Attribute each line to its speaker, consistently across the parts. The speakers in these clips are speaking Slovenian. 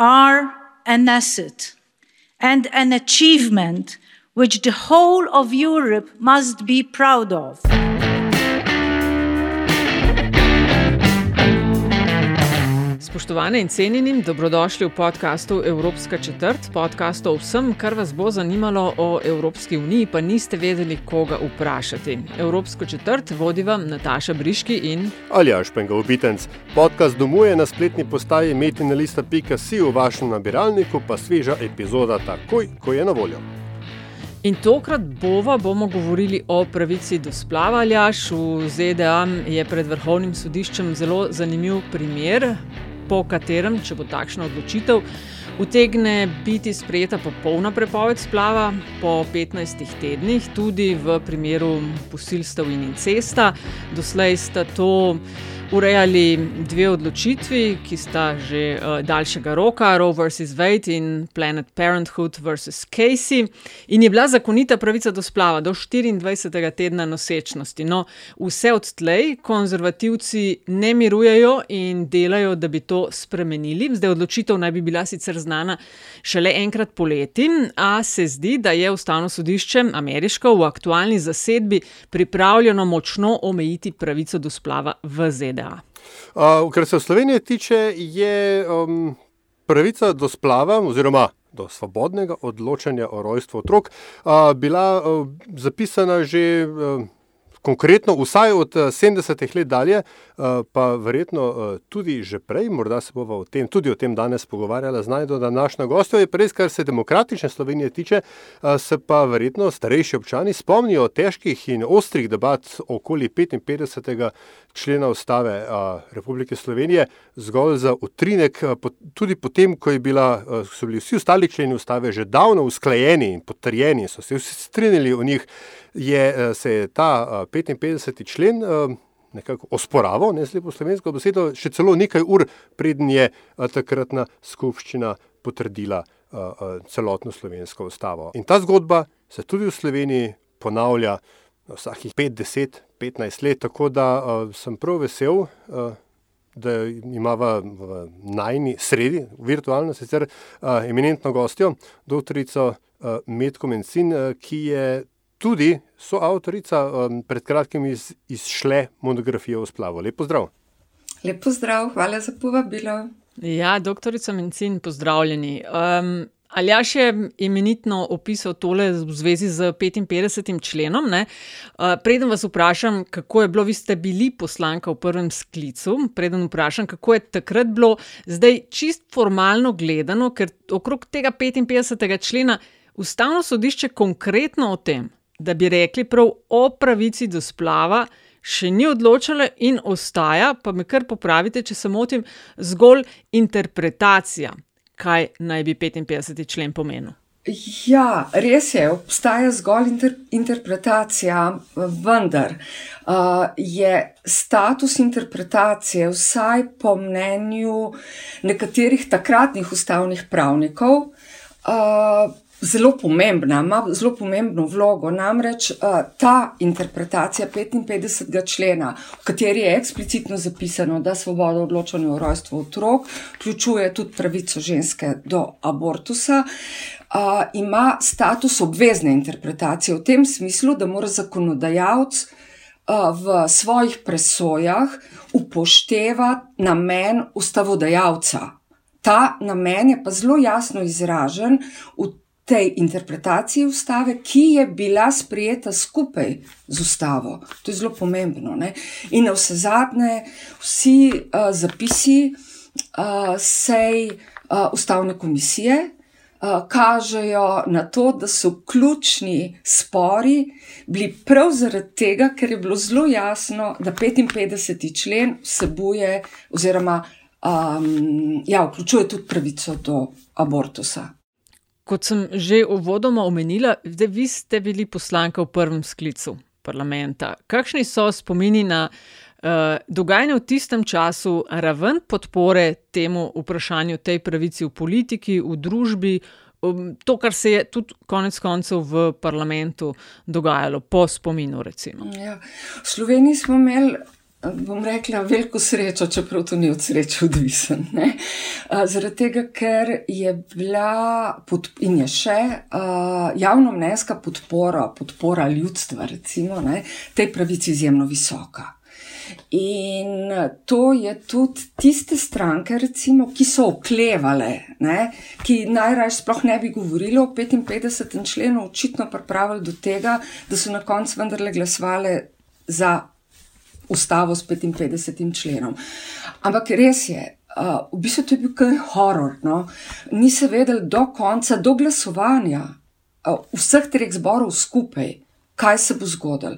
Speaker 1: are an asset and an achievement which the whole of Europe must be proud of.
Speaker 2: Spoštovane in cenjeni, dobrodošli v podkastu Evropska četrt, podcast o vsem, kar vas bo zanimalo o Evropski uniji, pa niste vedeli, koga vprašati. Evropsko četrt vodi vam Nataša Briški in
Speaker 3: Aljaš Pengovitenc. Podcast domuje na spletni postaji metinalista.si v vašem nabiralniku, pa sveža epizoda takoj, ko je na voljo.
Speaker 2: In tokrat bova bomo govorili o pravici do splava. Aljaš v ZDA je pred vrhovnim sodiščem zelo zanimiv primer, po katerem, če bo takšna odločitev, utegne biti sprejeta popolna prepoved splava po 15 tednih, tudi v primeru posilstev in incesta. Doslej sta to urejali dve odločitvi, ki sta že uh, daljšega roka, Roe vs. Wade in Planet Parenthood vs. Casey, in je bila zakonita pravica do splava do 24. tedna nosečnosti. No, vse odtlej konzervativci ne mirujejo in delajo, da bi to spremenili. Zdaj odločitev naj bi bila sicer znana šele enkrat poleti, a se zdi, da je ustavno sodišče ameriško v aktualni zasedbi pripravljeno močno omejiti pravico do splava v ZDA.
Speaker 3: Uh, kar se v Sloveniji tiče, je um, pravica do splava oziroma do svobodnega odločanja o rojstvu otrok uh, bila uh, zapisana že. Uh, Konkretno, vsaj od 70-ih let dalje, pa verjetno tudi že prej, morda se bomo o tem, tudi o tem danes pogovarjali, znajdo današnja gostja. Je res, kar se demokratične Slovenije tiče, se pa verjetno starejši občani spomnijo težkih in ostrih debat okoli 55. člena ustave Republike Slovenije, zgolj za utrinek, tudi potem, ko bila, so bili vsi ostali členi ustave že davno usklajeni in potrjeni, so se vsi strinjali o njih je se je ta 55. člen nekako osporaval, ne slepo slovensko besedo, še celo nekaj ur preden je takratna skupščina potrdila celotno slovensko ustavo. In ta zgodba se tudi v Sloveniji ponavlja vsakih 5, 10, 15 let, tako da sem prav vesel, da imava v najni sredi, virtualno sicer, eminentno gostjo, doktorico Metko Mencin, ki je tudi soavtorica um, pred kratkim iz, izšle monografije o splavu. Lep pozdrav.
Speaker 4: Lep pozdrav, hvala za povabilo.
Speaker 2: Ja, doktorica Mencin, pozdravljeni. Um, Aljaš je imenitno opisal tole v zvezi z 55. členom. Ne? Preden vas vprašam, kako je bilo, vi ste bili poslanka v prvem sklicu, preden vprašam, kako je takrat bilo, zdaj čist formalno gledano, ker okrog tega 55. člena ustavno sodišče konkretno o tem, da bi rekli prav o pravici do splava, še ni odločila in ostaja, pa me kar popravite, če se motim, zgolj interpretacija, kaj naj bi 55. člen pomenil.
Speaker 4: Ja, res je, obstaja zgolj inter, interpretacija, vendar uh, je status interpretacije, vsaj po mnenju nekaterih takratnih ustavnih pravnikov, uh, zelo pomembna, ima zelo pomembno vlogo. Namreč uh, ta interpretacija 55. člena, v kateri je eksplicitno zapisano, da svoboda odločanja o rojstvu otrok vključuje tudi pravico ženske do abortusa. Uh, ima status obvezne interpretacije v tem smislu, da mora zakonodajalec uh, v svojih presojah upoštevati namen ustavodajalca. Ta namen je pa zelo jasno izražen v tej interpretaciji ustave, ki je bila sprijeta skupaj z ustavo. To je zelo pomembno. Ne? In na vse zadnje, vsi uh, zapisi uh, sej uh, ustavne komisije uh, kažejo na to, da so ključni spori bili prav zaradi tega, ker je bilo zelo jasno, da 55. člen vsebuje oziroma um, ja, vključuje tudi pravico do abortusa.
Speaker 2: Kot sem že uvodoma omenila, da vi ste bili poslanka v prvem sklicu parlamenta. Kakšni so spomini na uh, dogajanje v tistem času, raven podpore temu vprašanju, tej pravici v politiki, v družbi, um, to, kar se je tudi konec koncev v parlamentu dogajalo, po spominu?
Speaker 4: Ja. V Sloveniji smo imeli bom rekla, veliko srečo, čeprav to ni od sreče odvisen. Zaradi tega, ker je bila pod, in je še javno mnenjska podpora, podpora ljudstva, recimo, ne, tej pravici izjemno visoka. In to je tudi tiste stranke, recimo, ki so oklevale, ne, ki najraje sploh ne bi govorili o 55. členu, očitno pripravili do tega, da so na koncu vendarle glasovali za ustavo s 55. členom. Ampak res je, uh, v bistvu to je bil kaj horor. No? Ni se vedel do konca, do glasovanja uh, vseh treh zborov skupaj, kaj se bo zgodilo.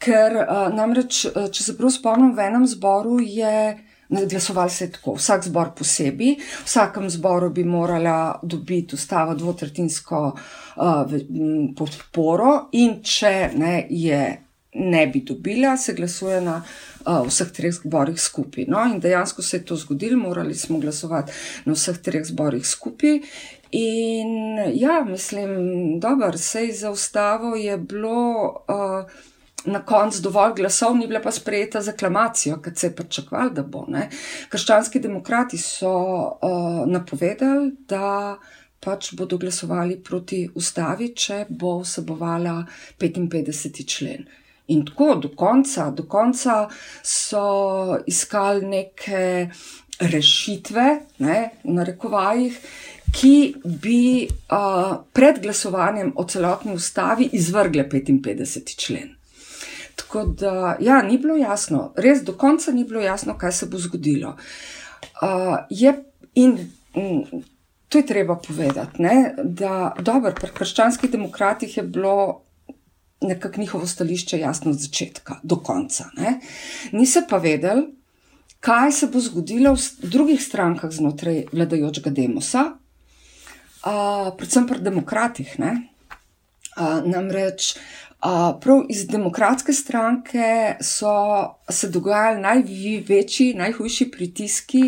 Speaker 4: Ker uh, namreč, če se prav spomnim, v enem zboru je. Glasovali se tako, vsak zbor posebej, v vsakem zboru bi morala dobiti ustava dvotretinsko uh, podporo, in če ne, je ne bi dobila, se glasuje na uh, vseh treh zborih skupaj. No, in dejansko se je to zgodilo, morali smo glasovati na vseh treh zborih skupaj. In ja, mislim, da se je za ustavo je bilo. Uh, Na koncu dovolj glasov, ni bila pa sprejeta z aklamacijo, kot se je pričakovalo, da bo. Ne. Krščanski demokrati so uh, napovedali, da pač bodo glasovali proti ustavi, če bo vsebovala 55. člen. In tako do konca, do konca so iskali neke rešitve, ne, na rekovajih, ki bi uh, pred glasovanjem o celotni ustavi izvrgle 55. člen. Tako da, ja, ni bilo jasno, res do konca ni bilo jasno, kaj se bo zgodilo. Uh, je, in, in to je treba povedati, ne, da dobro, pri krščanskih demokratih je bilo nekako njihovo stališče jasno od začetka do konca. Ne? Niso pa vedeli, kaj se bo zgodilo v drugih strankah znotraj vladajočega demosa, uh, predvsem pri demokratih. Uh, namreč prav iz demokratske stranke so se dogajali največji, najhujši pritiski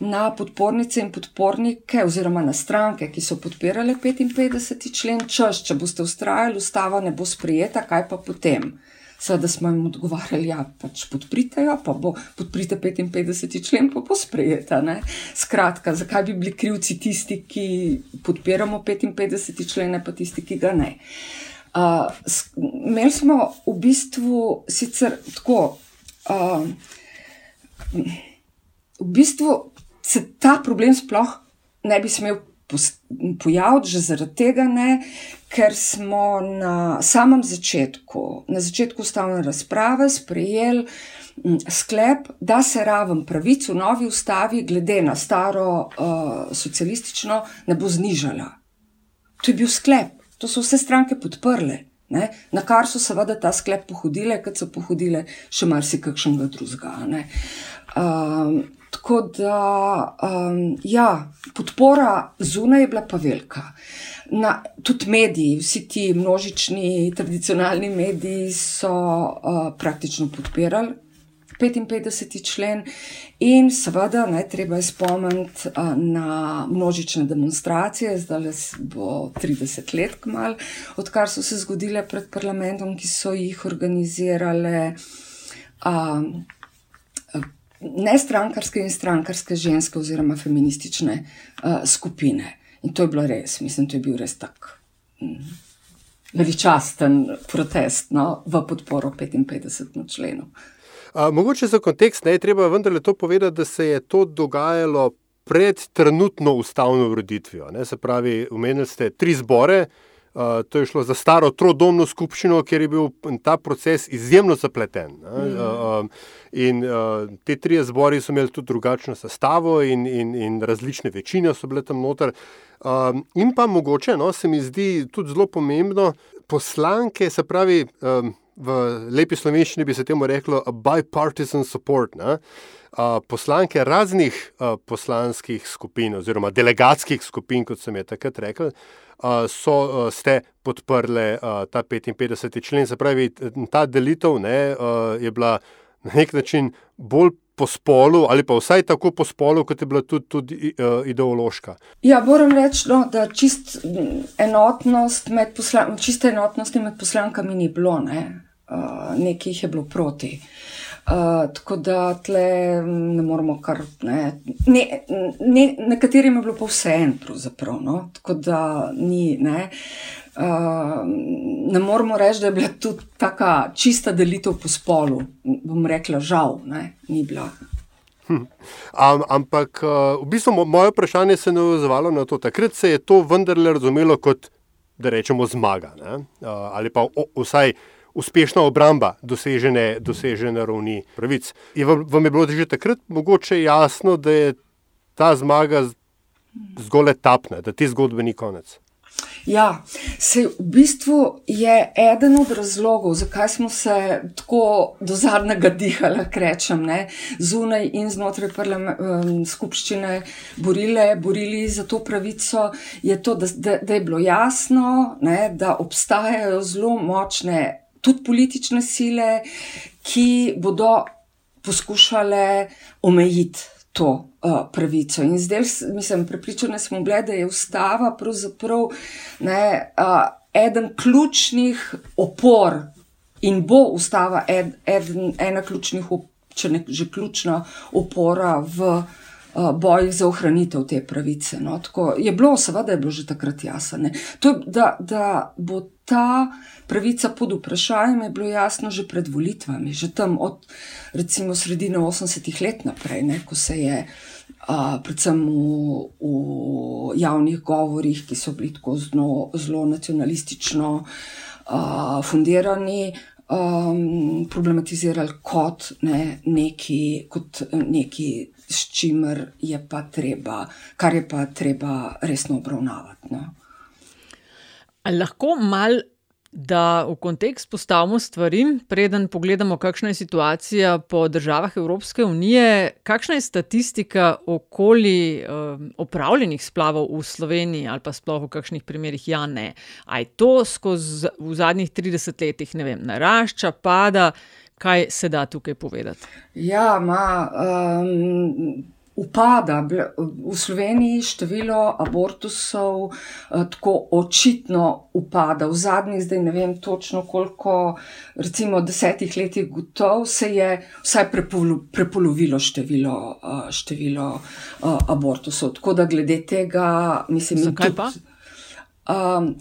Speaker 4: na podpornice in podpornike, oziroma na stranke, ki so podpirale 55. člen, češ, če boste ustrajali, ustava ne bo sprijeta, kaj pa potem. Seveda smo jim odgovarjali, da ja, pač podprite pa bo podprite 55. člen, pa bo sprejeta. Ne? Skratka, zakaj bi bili krivci tisti, ki podpiramo 55. člen, pa tisti, ki ga ne. Uh, Uh, imeli smo v bistvu sicer tako, uh, v bistvu se ta problem sploh ne bi smel pojaviti, že zaradi tega ne, ker smo na samem začetku, na začetku ustavne razprave, sprejeli sklep, da se raven pravic v novi ustavi, glede na staro uh, socialistično, ne bo znižala. To je bil sklep. To so vse stranke podprle, ne? na kar so seveda ta sklep pohodile, kot so pohodile še marsikakšnega drugega. Um, tako da, um, ja, podpora zunaj je bila pa velika. Na, tudi mediji, vsi ti množični, tradicionalni mediji so uh, praktično podpirali 55. člen, in seveda naj treba spomniti na množične demonstracije, zdaj bo 30 let, kmal, odkar so se zgodile pred parlamentom, ki so jih organizirale. A, Ne strankarske in strankarske ženske, oziroma feministične uh, skupine. In to je bilo res, mislim, to je bil res tak veličasten protest no, v podporo 55. členu.
Speaker 3: A, mogoče za kontekst ne je treba vendarle to povedati, da se je to dogajalo pred trenutno ustavno ureditvijo. Ne? Se pravi, umenili ste tri zbore. Uh, to je šlo za staro trodomno skupščino, kjer je bil ta proces izjemno zapleten. Mm. Uh, in uh, te tri zbori so imeli tudi drugačno sestavo, in, in, in različne večine so bile tam noter. Uh, in pa mogoče, no, se mi zdi tudi zelo pomembno, poslanke, se pravi. Um, v lepi slovenščini bi se temu reklo bipartisan support. Ne? Poslanke raznih poslanskih skupin, oziroma delegatskih skupin, kot sem je takrat rekel, so ste podprle ta 55. člen. Se pravi, ta delitev ne, je bila na nek način bolj po spolu, ali pa vsaj tako po spolu, kot je bila tudi, tudi uh, ideološka.
Speaker 4: Ja, moram reči, no, da čist enotnost med, poslan čiste enotnosti med poslankami ni bilo, ne. uh, nekaj jih je bilo proti. Uh, tako da tle ne moramo kar. Ne, ne, ne, nekaterim je bilo pa vse en, pravzaprav. No? Tako da ni. Ne. Uh, ne moramo reči, da je bila tudi tako čista delitev po spolu. Bom rekla, žal, ne, ni bila.
Speaker 3: Hm. Am, ampak uh, v bistvu moje vprašanje se je navezovalo na to. Takrat se je to vendarle razumelo kot, da rečemo, zmaga uh, ali pa o, vsaj uspešna obramba dosežene, dosežene ravni pravic. Je vam, vam je bilo že takrat mogoče jasno, da je ta zmaga zgolj etapna, da ti zgodbe ni konec?
Speaker 4: Ja, se v bistvu je eden od razlogov, zakaj smo se tako do zadnjega dihala, rečem, ne, zunaj in znotraj um, skupščine borile, borili za to pravico, je to, da, da, da je bilo jasno, ne, da obstajajo zelo močne tudi politične sile, ki bodo poskušale omejiti to uh, pravico. In zdaj, mislim, prepričane smo bile, da je ustava pravzaprav ne, uh, eden ključnih opor in bo ustava ed, eden, ena ključnih, če ne že ključna opora v uh, bojih za ohranitev te pravice. No. Tako, je bilo, seveda, je bilo že takrat jasno. Da, da bo ta pravica pod vprašanjem, je bilo jasno že pred volitvami, že tam od recimo sredine 80-ih let naprej, ne, ko se je. Uh, predvsem v, v javnih govorih, ki so bili tako zelo, zelo nacionalistično uh, fundirani, um, problematizirali kot, ne, neki, kot neki, s čimer je pa treba, kar je pa treba resno obravnavati. No.
Speaker 2: Lahko mal, da v kontekst postavimo stvari, preden pogledamo, kakšna je situacija po državah Evropske unije, kakšna je statistika okoli um, opravljenih splavov v Sloveniji ali pa sploh v kakšnih primerih, ja, ne. Aj to skozi v zadnjih 30 letih, ne vem, narašča, pada. Kaj se da tukaj povedati?
Speaker 4: Ja, ma, um, upada. V Sloveniji število abortusov eh, tako očitno upada. V zadnjih, zdaj ne vem točno koliko, recimo desetih letih gotov, se je vsaj prepolovilo število, eh, število eh, abortusov. Tako da glede tega, mislim,
Speaker 2: da. Zakaj pa?
Speaker 4: Um,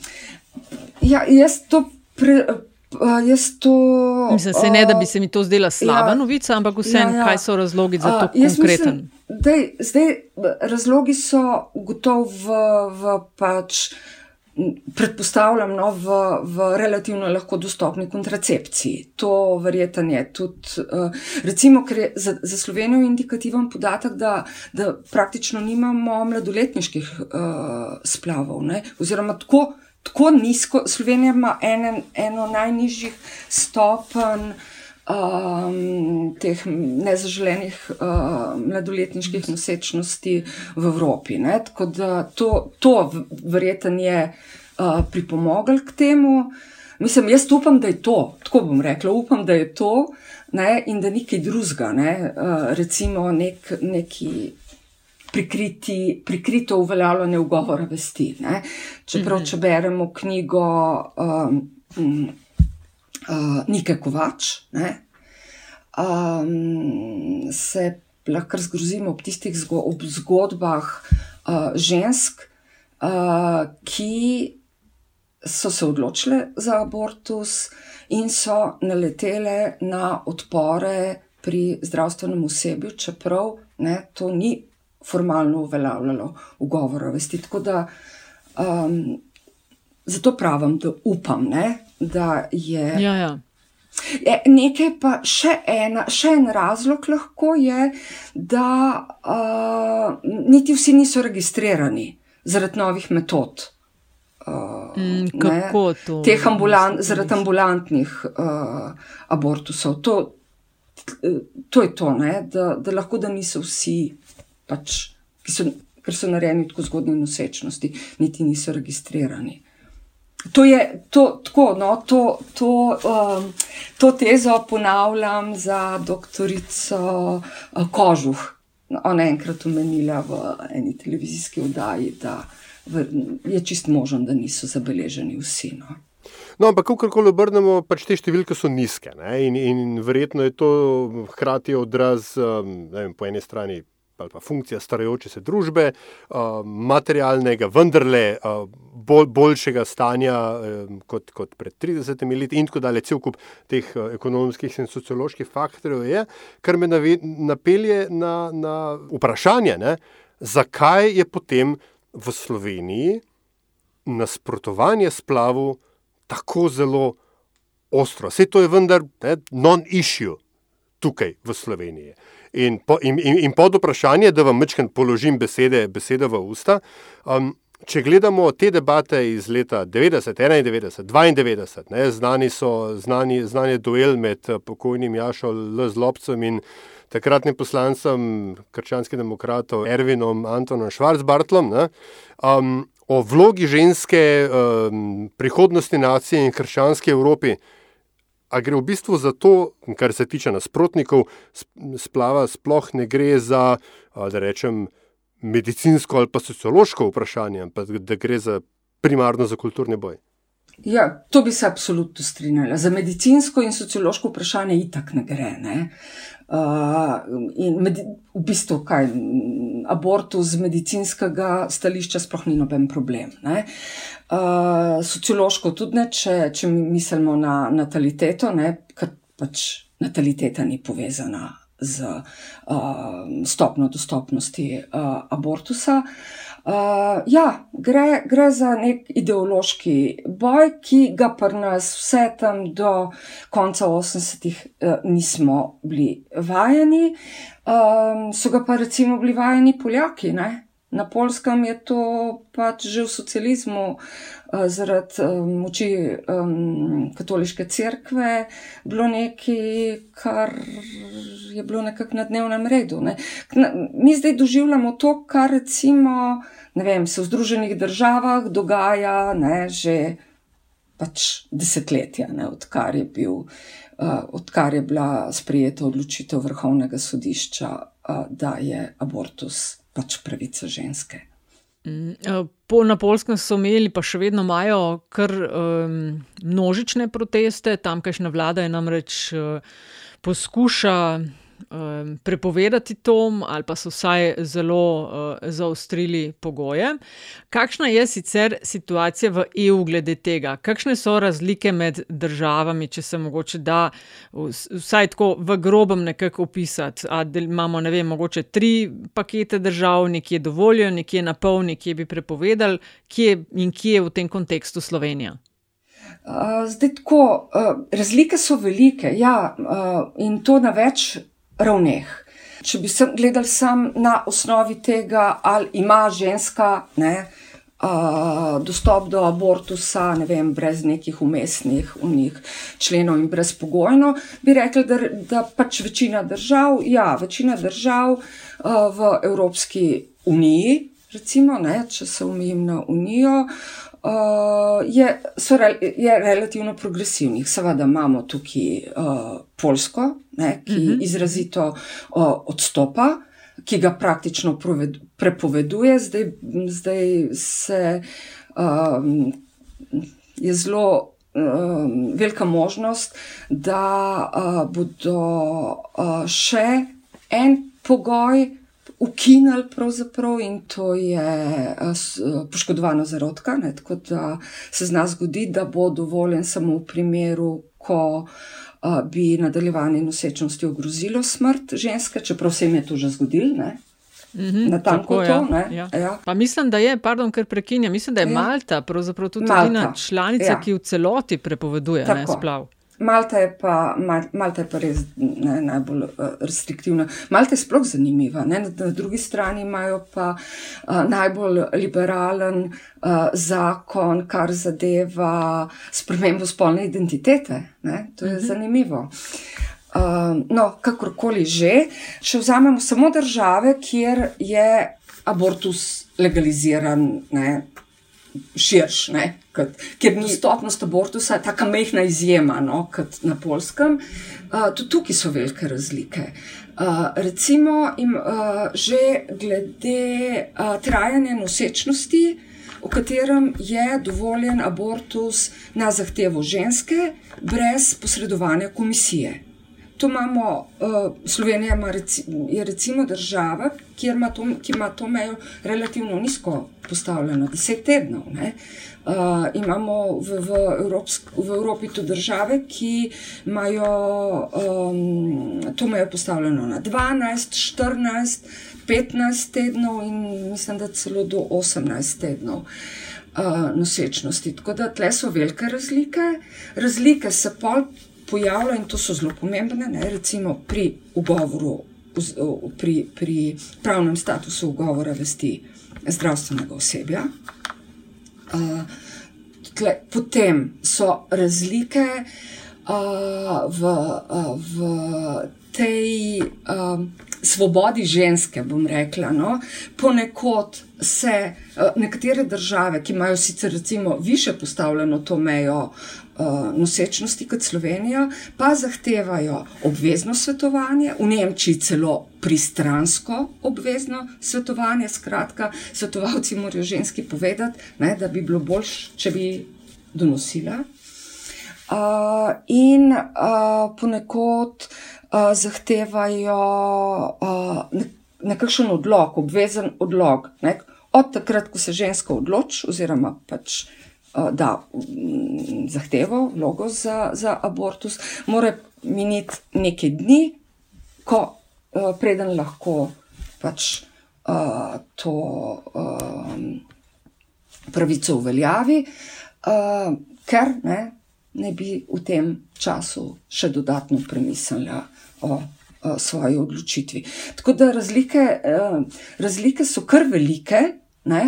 Speaker 4: ja, jaz to. Pre, Uh, to,
Speaker 2: Mislim, se ne, da bi se mi to zdela slaba ja, novica, ampak vseeno, ja, ja. kaj so razlogi za to uh, konkreten? Mislim,
Speaker 4: Dej, zdaj, razlogi so gotovo v, v pač. Predpostavljam, no, v, v relativno lahko dostopni kontracepciji. To verjetno je tudi, uh, recimo, ker je za, za Slovenijo indikativen podatek, da, da praktično nimamo mladoletniških uh, splavov. Ne? Oziroma, tako, tako nizko, Slovenija ima ene, eno najnižjih stopenj um, teh nezaželenih uh, mladoletniških nosečnosti v Evropi. Ne? Tako da to, to verjetno je uh, pripomoglo k temu. Mislim, jaz upam, da je to, tako bom rekla, upam, da je to ne? in da ni kaj drugega, ne? uh, recimo nek, neki. Prikriti, prikrito uveljavljanje ugovora vesti. Ne? Čeprav, mhm. če beremo knjigo um, uh, Nike Kovač, ne, um, se lahko zgrozimo ob tistih zgo ob zgodbah uh, žensk, uh, ki so se odločile za abortus in so naletele na odpore pri zdravstvenem osebju, čeprav ne, to ni formalno uveljavljalo ugovora vesti. Tako da um, zato pravim, da upam, ne, da je.
Speaker 2: Ja, ja.
Speaker 4: Je, nekaj pa še, ena, še en razlog lahko je, da uh, niti vsi niso registrirani zaradi novih metod uh,
Speaker 2: Mm, kako
Speaker 4: ne,
Speaker 2: to?
Speaker 4: Teh ambulant, zaradi ambulantnih uh, abortusov. To, to je to, ne, da, da lahko da niso vsi, pač, ki so, ker so narejeni tako zgodni nosečnosti, niti niso registrirani. To je to, tako, no, to, to, um, to tezo ponavljam za doktorico uh, Kožuh. Ona je enkrat omenila v eni televizijski oddaji, da je čist možen, da niso zabeleženi vsi. No.
Speaker 3: No, ampak, kako koli obrnemo, pač te številke so nizke. In, in verjetno je to hkrati odraz um, vem, po eni strani. Pa funkcija starajoče se družbe, uh, materialnega, vendarle uh, bolj, boljšega stanja uh, kot, kot pred 30 leti, in tako dalje, cel kup teh ekonomskih in socioloških faktorjev je, kar me napelje na, na vprašanje, ne, zakaj je potem v Sloveniji nasprotovanje splavu tako zelo ostro. Vse to je vendar non-issue tukaj v Sloveniji. In, po, in, in, in pod vprašanje, da vam mečkam položim besede, besede v usta. Um, Če gledamo te debate iz leta 90, 91, 92, ne, znani so znani, znani duel med pokojnim Jašom L. Zlobcem in takratnim poslancem krščanskih demokratov Ervinom Antonom Švarcbartlom um, o vlogi ženske um, prihodnosti nacije in krščanske Evropi. A gre v bistvu za to, kar se tiče nasprotnikov splava, sploh ne gre za, da rečem, medicinsko ali pa sociološko vprašanje, ampak da gre za primarno za kulturni boj.
Speaker 4: Ja, to bi se absolutno strinjala. Za medicinsko in sociološko vprašanje itak ne gre. Ne? Uh, in med, v bistvu, kaj abortus z medicinskega stališča sploh ni noben problem. Uh, sociološko tudi ne, če, če mislimo na nataliteto, ne, ker pač nataliteta ni povezana z uh, stopno dostopnosti uh, abortusa. Uh, Uh, ja, gre, gre za nek ideološki boj, ki ga pri nas vse tam do konca 80-ih uh, nismo bili vajeni. Um, so ga pa recimo bili vajeni Poljaki, ne? Na polskem je to pač že v socializmu uh, zaradi um, moči um, katoliške cerkve bilo nekaj, kar je bilo nekako na dnevnem redu. Ne. Mi zdaj doživljamo to, kar recimo vem, se v Združenih državah dogaja ne, že pač desetletja, ne, odkar, je bil, uh, odkar je bila sprijeta odločitev vrhovnega sodišča, uh, da je abortus pač pravica ženske.
Speaker 2: Mm, eh, po, na Polskem so imeli, pa še vedno imajo, kar um, množične proteste, tamkajšnja vlada je namreč uh, poskuša um, prepovedati to, ali pa so vsaj zelo uh, zaostrili pogoje. Kakšna je sicer situacija v EU glede tega? Kakšne so razlike med državami, če se mogoče da vsaj tako v grobem nekako opisati? Ali imamo, ne vem, mogoče tri pakete držav, nekje dovoljo, nekje na pol, nekje bi prepovedali, kje in kje je v tem kontekstu Slovenija?
Speaker 4: Uh, zdaj, tako, uh, razlike so velike, ja, uh, in to na več ravneh. Če bi se gledali sam na osnovi tega, ali ima ženska ne, uh, dostop do abortusa, ne vem, brez nekih umestnih unih členov in brezpogojno, bi rekli, da, da pač večina držav, ja, večina držav uh, v Evropski uniji, recimo, ne, če se umim na unijo, uh, je, re, je relativno progresivnih. Seveda imamo tukaj uh, Polsko, ne, ki uh mhm. -huh. izrazito uh, odstopa, ki ga praktično proved, prepoveduje, zdaj, zdaj se um, je zelo. Um, velika možnost, da uh, bodo uh, še en pogoj ukinili, pravzaprav, in to je poškodovano zarodka. Ne, tako da se zna zgoditi, da bo dovoljen samo v primeru, ko a, bi nadaljevanje nosečnosti ogrozilo smrt ženske, čeprav se jim je to že zgodilo.
Speaker 2: Mm -hmm, na tako je. To, ja. ja. Mislim, da je, pardon, ker prekinjam, mislim, da je ja. Malta pravzaprav tudi edina članica, ja. ki v celoti prepoveduje ne, splav.
Speaker 4: Malta je pa, Malta je pa res ne, najbolj uh, restriktivna. Malta je sploh zanimiva. Ne? Na, na drugi strani imajo pa uh, najbolj liberalen uh, zakon, kar zadeva spremembo spolne identitete. Ne? To je mhm. zanimivo. Uh, no, kakorkoli že, če vzamemo samo države, kjer je abortus legaliziran, ne, širš, ne, kot, kjer ni dostopnost abortusa, tako mehna izjema, no, kot na polskem. Uh, tudi tukaj so velike razlike. Uh, recimo, im, uh, že glede uh, trajanja nosečnosti, v katerem je dovoljen abortus na zahtevo ženske, brez posredovanja komisije. Tu imamo, uh, Slovenija ima reci, je recimo država, ima to, ki ima to mejo relativno nizko postavljeno, deset tednov. Uh, imamo v, v, Evropsk, v Evropi tudi države, ki imajo um, to mejo postavljeno na 12, 14, 15 tednov in mislim, da celo do 18 tednov. Uh, nosečnosti. Tako da tle so velike razlike. Razlike se pol pojavljajo in to so zelo pomembne, ne, recimo pri ugovoru, pri, pri pravnem statusu ugovora vesti zdravstvenega osebja. Uh, tle, potem so razlike uh, v, uh, v tej uh, svobodi ženske, bom rekla. No? Ponekod se uh, nekatere države, ki imajo sicer recimo više postavljeno to mejo, uh, nosečnosti kot Slovenija, pa zahtevajo obvezno svetovanje, v Nemčiji celo pristransko obvezno svetovanje. Skratka, svetovalci morajo ženski povedati, ne, da bi bilo boljš, če bi donosila. Uh, in uh, ponekod uh, zahtevajo uh, nekakšen odlog, obvezen odlog. Ne, od takrat, ko se ženska odloči, oziroma pač uh, Eh, da mm, zahtevo, vlogo za, za abortus, mora miniti nekaj dni, ko uh, preden lahko pač uh, to um, pravico uveljavi, uh, ker ne, ne bi v tem času še dodatno premislila o. Svoji odločitvi. Tako da razlike, razlike so kar velike, ne,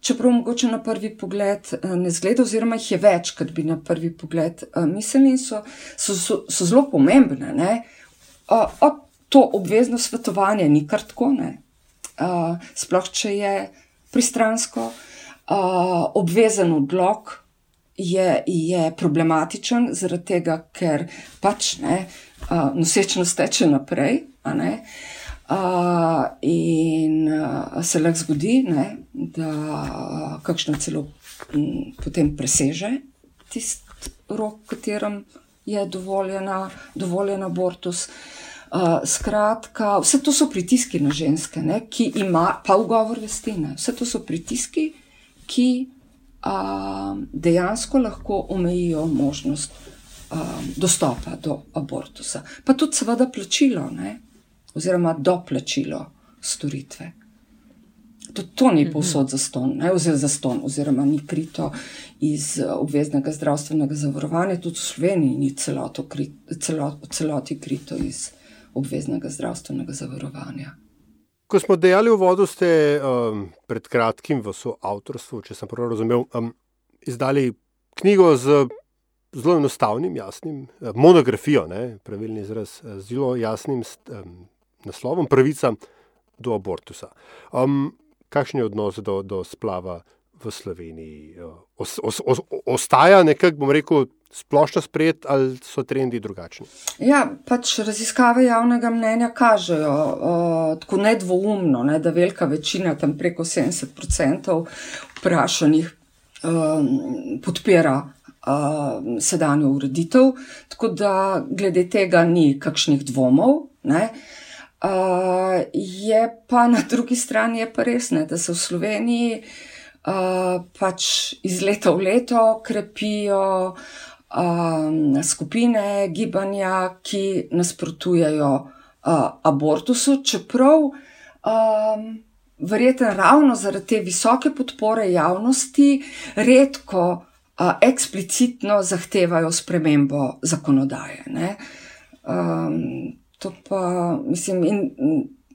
Speaker 4: čeprav mogoče na prvi pogled eh, ne zgleda, oziroma jih je več, kot bi na prvi pogled eh, mislili, so, so, so, so zelo pomembne. Ne? O, to obvezno svetovanje ni kar tako, sploh če je pristransko, obvezen odlog. Je, je problematičen, zaradi tega, ker pač ne, nosečnost teče naprej. Uh, Uh, in uh, se lahko zgodi, ne, da uh, kakšno celo m, potem preseže tisti rok, v katerem je dovoljena, dovoljen abortus. Uh, skratka, vse to so pritiski na ženske, ne, ki ima pa ugovor vesti. Ne. Vse to so pritiski, ki uh, dejansko lahko omejijo možnost uh, dostopa do abortusa. Pa tudi, seveda, plačilo. Ne oziroma doplačilo storitve. To, to ni mhm. povsod za ston, ne, oziroma, za ston, oziroma ni krito iz eh, obveznega zdravstvenega zavarovanja, tudi v Sloveniji ni celoto, celot, celoti krito iz obveznega zdravstvenega zavarovanja.
Speaker 3: Ko smo dejali v vodu, ste um, pred kratkim v soavtorstvu, če sem prav razumel, um, izdali knjigo z zelo enostavnim, jasnim, eh, monografijo, ne, pravilni izraz, z zelo jasnim. Um, naslovom Pravica do abortusa. Um, kakšen je odnos do, do splava v Sloveniji? Os, os, os, ostaja nekako, bom rekel, splošno sprejet ali so trendi drugačni?
Speaker 4: Ja, pač raziskave javnega mnenja kažejo uh, tako nedvoumno, ne, da velika večina, tam preko 70% vprašanih, um, podpira. Uh, sedanjo ureditev, tako da glede tega ni kakšnih dvomov. Uh, Uh, je pa na drugi strani pa res, ne, da se v Sloveniji uh, pač iz leta v leto krepijo um, skupine, gibanja, ki nasprotujejo uh, abortusu, čeprav um, verjetno ravno zaradi te visoke podpore javnosti redko eksplicitno zahtevajo spremembo zakonodaje. Um, to pa, mislim, in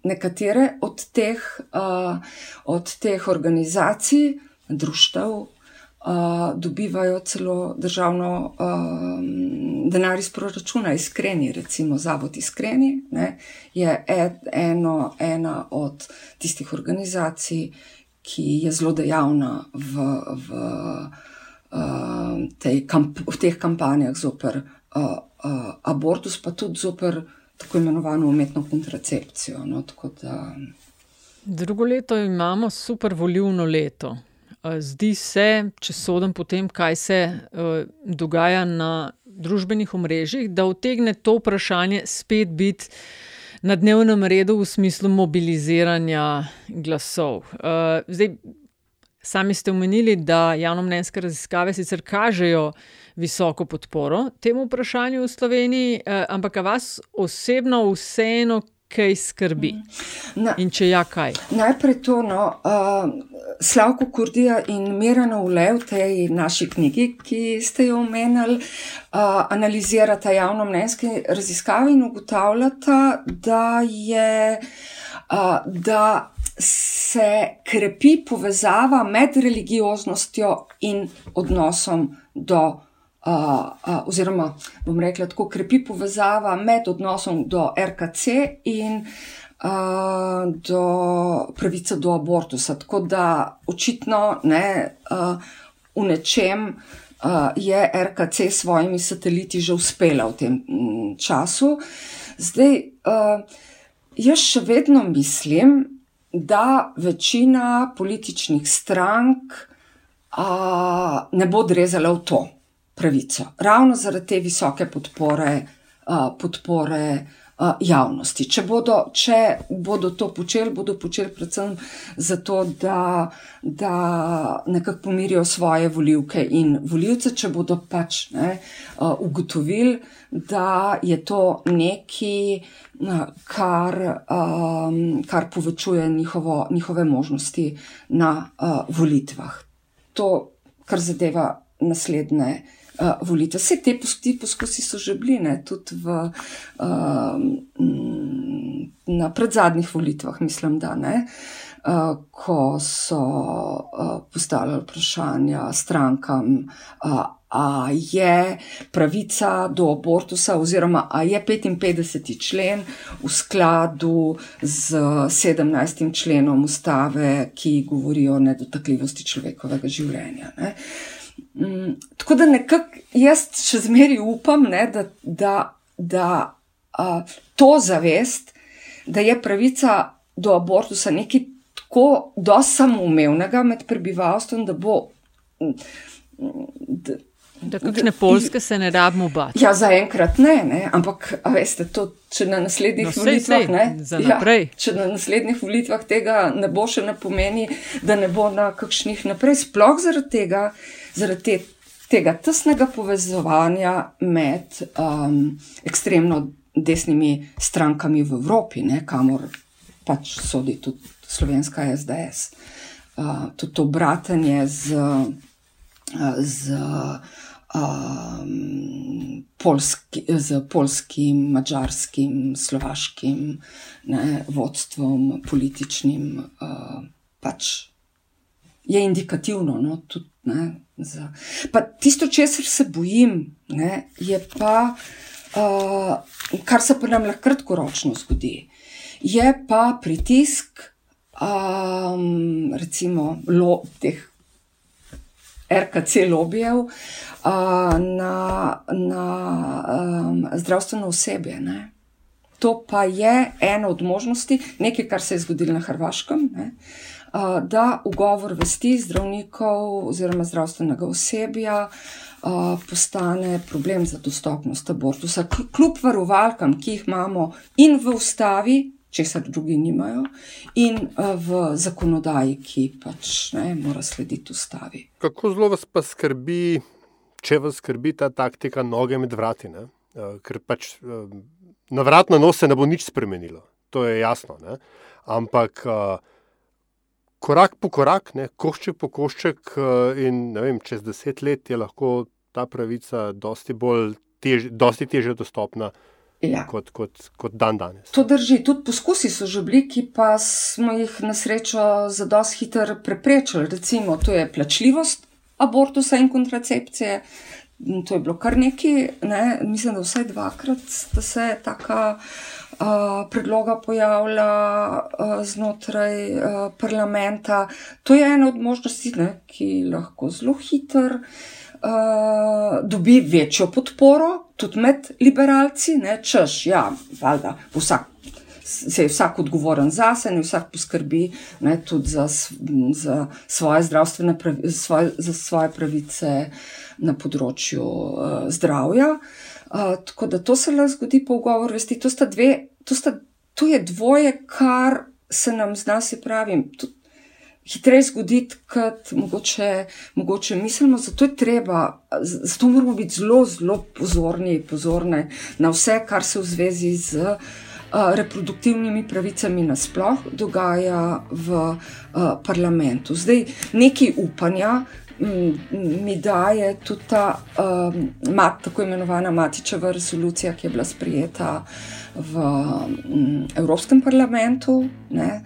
Speaker 4: nekatere od teh, uh, od teh organizacij, društev, Uh, dobivajo celo državno um, denar iz proračuna, iskreni, recimo Zavod Iskreni, ne, je ed, eno, ena od tistih organizacij, ki je zelo dejavna v, v, uh, kamp, v teh kampanjah zoper uh, uh, abortus, pa tudi zoper tako imenovano umetno kontracepcijo. No, da...
Speaker 2: Drugo leto imamo super volivno leto. Zdi se, če sodim po tem, kaj se uh, dogaja na družbenih omrežjih, da utegne to vprašanje spet biti na dnevnem redu v smislu mobiliziranja glasov. Uh, zdaj, sami ste omenili, da javnomnenjske raziskave sicer kažejo visoko podporo temu vprašanju v Sloveniji, uh, ampak vas osebno vseeno kaj skrbi? Na, in če ja, kaj?
Speaker 4: Najprej to, no, uh, Slavko Kurdija in Mirano Ule v tej naši knjigi, ki ste jo omenjali, uh, analizirata javno mnenjske raziskave in ugotavljata, da je. Uh, da se krepi povezava med religioznostjo in odnosom do uh, oziroma bom rekla tako, krepi povezava med odnosom do RKC in uh, do pravice do abortusa. Tako da očitno ne, uh, v nečem uh, je RKC s svojimi sateliti že uspela v tem um, času. Zdaj, uh, jaz še vedno mislim, da večina političnih strank uh, ne bo drezala v to pravico. Ravno zaradi te visoke podpore, uh, podpore javnosti. Če bodo, če bodo to počeli, bodo počeli predvsem zato, da, da nekako pomirijo svoje voljivke in voljivce, če bodo pač ne, uh, ugotovili, da je to nekaj. Kar, um, kar povečuje njihovo, njihove možnosti na uh, volitvah. To, kar zadeva naslednje uh, uh, volitev. Vse te ti poskusi so že bili, ne, tudi v, uh, na predzadnjih volitvah, mislim, da ne. Uh, ko so uh, postavljali vprašanja strankam, uh, a je pravica do abortusa, oziroma a je 55. člen v skladu z 17. členom ustave, ki govori o nedotakljivosti človekovega življenja. Ne. Uh, Mm, tako da nekako jaz še zmeraj upam, ne, da, da, da a, to zavest, da je pravica do abortusa nekaj tako dosamoumevnega med prebivalstvom, da bo.
Speaker 2: Da, Da, kakšne polske se ne rabimo bati.
Speaker 4: Ja, zaenkrat ne, ne, ampak veste, to, če na naslednjih no, volitvah
Speaker 2: sej, sej, ja,
Speaker 4: če na naslednjih volitvah tega ne bo, še ne pomeni, da ne bo na kakšnih naprej. Sploh zaradi tega, zaradi te, tega tesnega povezovanja med um, ekstremno desnimi strankami v Evropi, ne, kamor pač sodi tudi slovenska SDS. Uh, tudi to bratanje z. Uh, z polski, z polskim, mačarskim, slovaškim ne, vodstvom, političnim, uh, pač je indikativno. No, tudi, ne, za, tisto, česar se bojim, ne, je pa, uh, kar se pa nam lahko kratkoročno zgodi, je pa pritisk. Um, recimo, lo, teh RKC lobijev uh, na, na um, zdravstveno osebje. Ne. To pa je ena od možnosti, nekaj, kar se je zgodilo na Hrvaškem, ne, uh, da ugovor vesti zdravnikov oziroma zdravstvenega osebja. Uh, postane problem za dostopnost abortusa, kljub varovalkam, ki jih imamo in v ustavi, česar drugi nimajo, in uh, v zakonodaji, ki pač ne, mora slediti ustavi.
Speaker 3: Kako zelo vas pa skrbi, če vas skrbi ta taktika noge med vrati? Ne? Uh, ker pač uh, na vrat na nos se ne bo nič spremenilo, to je jasno. Ne? Ampak. Uh, korak po korak, ne, košček po košček, in vem, čez deset let je lahko ta pravica dosti, tež, dosti teže dostopna. Ja. Kot, kot, kot dan danes.
Speaker 4: To drži. Tudi poskusi so že bili, ki pa smo jih na srečo za dosti hitro preprečili. Recimo, to je plačljivost abortusa in kontracepcije. To je bilo kar nekaj, ne? mislim, da vsaj dvakrat se je taka uh, predloga pojavila uh, znotraj uh, parlamenta. To je ena od možnosti, ne? ki lahko zelo hitro uh, dobi večjo podporo, tudi med liberalci, ne? češ, ja, valjda, vsak se je vsak odgovoren za sebe vsak poskrbi ne, tudi za, za svoje zdravstvene pravice, svoje, za svoje pravice na področju uh, zdravja. Uh, tako da to se lahko zgodi po ugovoru vesti. To, dve, to, sta, to je dvoje, kar se nam zna, se pravi. Hitreje zgoditi, kot mogoče, mogoče mislimo, zato je treba, zato moramo biti zelo, zelo pozorni, pozorni na vse, kar se v zvezi z uh, reproduktivnimi pravicami nasploh dogaja v uh, parlamentu. Zdaj, nekaj upanja mi daje tudi ta um, mat, tako imenovana Matičeva resolucija, ki je bila sprijeta v um, Evropskem parlamentu. Ne?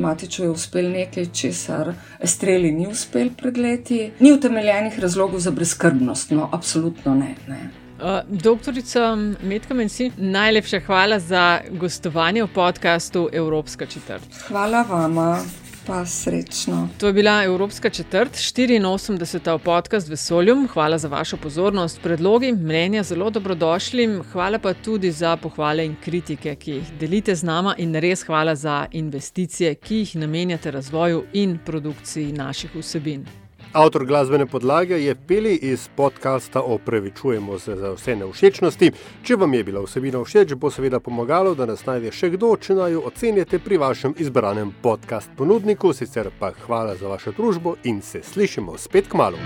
Speaker 4: Matiču je uspel nekaj, česar Estreli ni uspel pred leti. Ni utemeljenih razlogov za brezkrbnost, no, absolutno ne. ne.
Speaker 2: Uh, doktorica Medka Menci, najlepša hvala za gostovanje v podkastu Evropska četrt.
Speaker 4: Hvala vama. Pa srečno.
Speaker 2: To je bila Evropska četrt, 84. podcast Vesoljum. Hvala za vašo pozornost, predlogi, mnenja zelo dobrodošli. Hvala pa tudi za pohvale in kritike, ki jih delite z nama, in res hvala za investicije, ki jih namenjate razvoju in produkciji naših vsebin.
Speaker 3: Avtor glasbene podlage je Peli iz podcasta Opravičujemo se za vse neušečnosti. Če vam je bila vsebina všeč, bo seveda pomagalo, da nas najde še kdo, če naj jo ocenite pri vašem izbranem podcast ponudniku. Sicer pa hvala za vašo družbo in se slišimo spet k malu.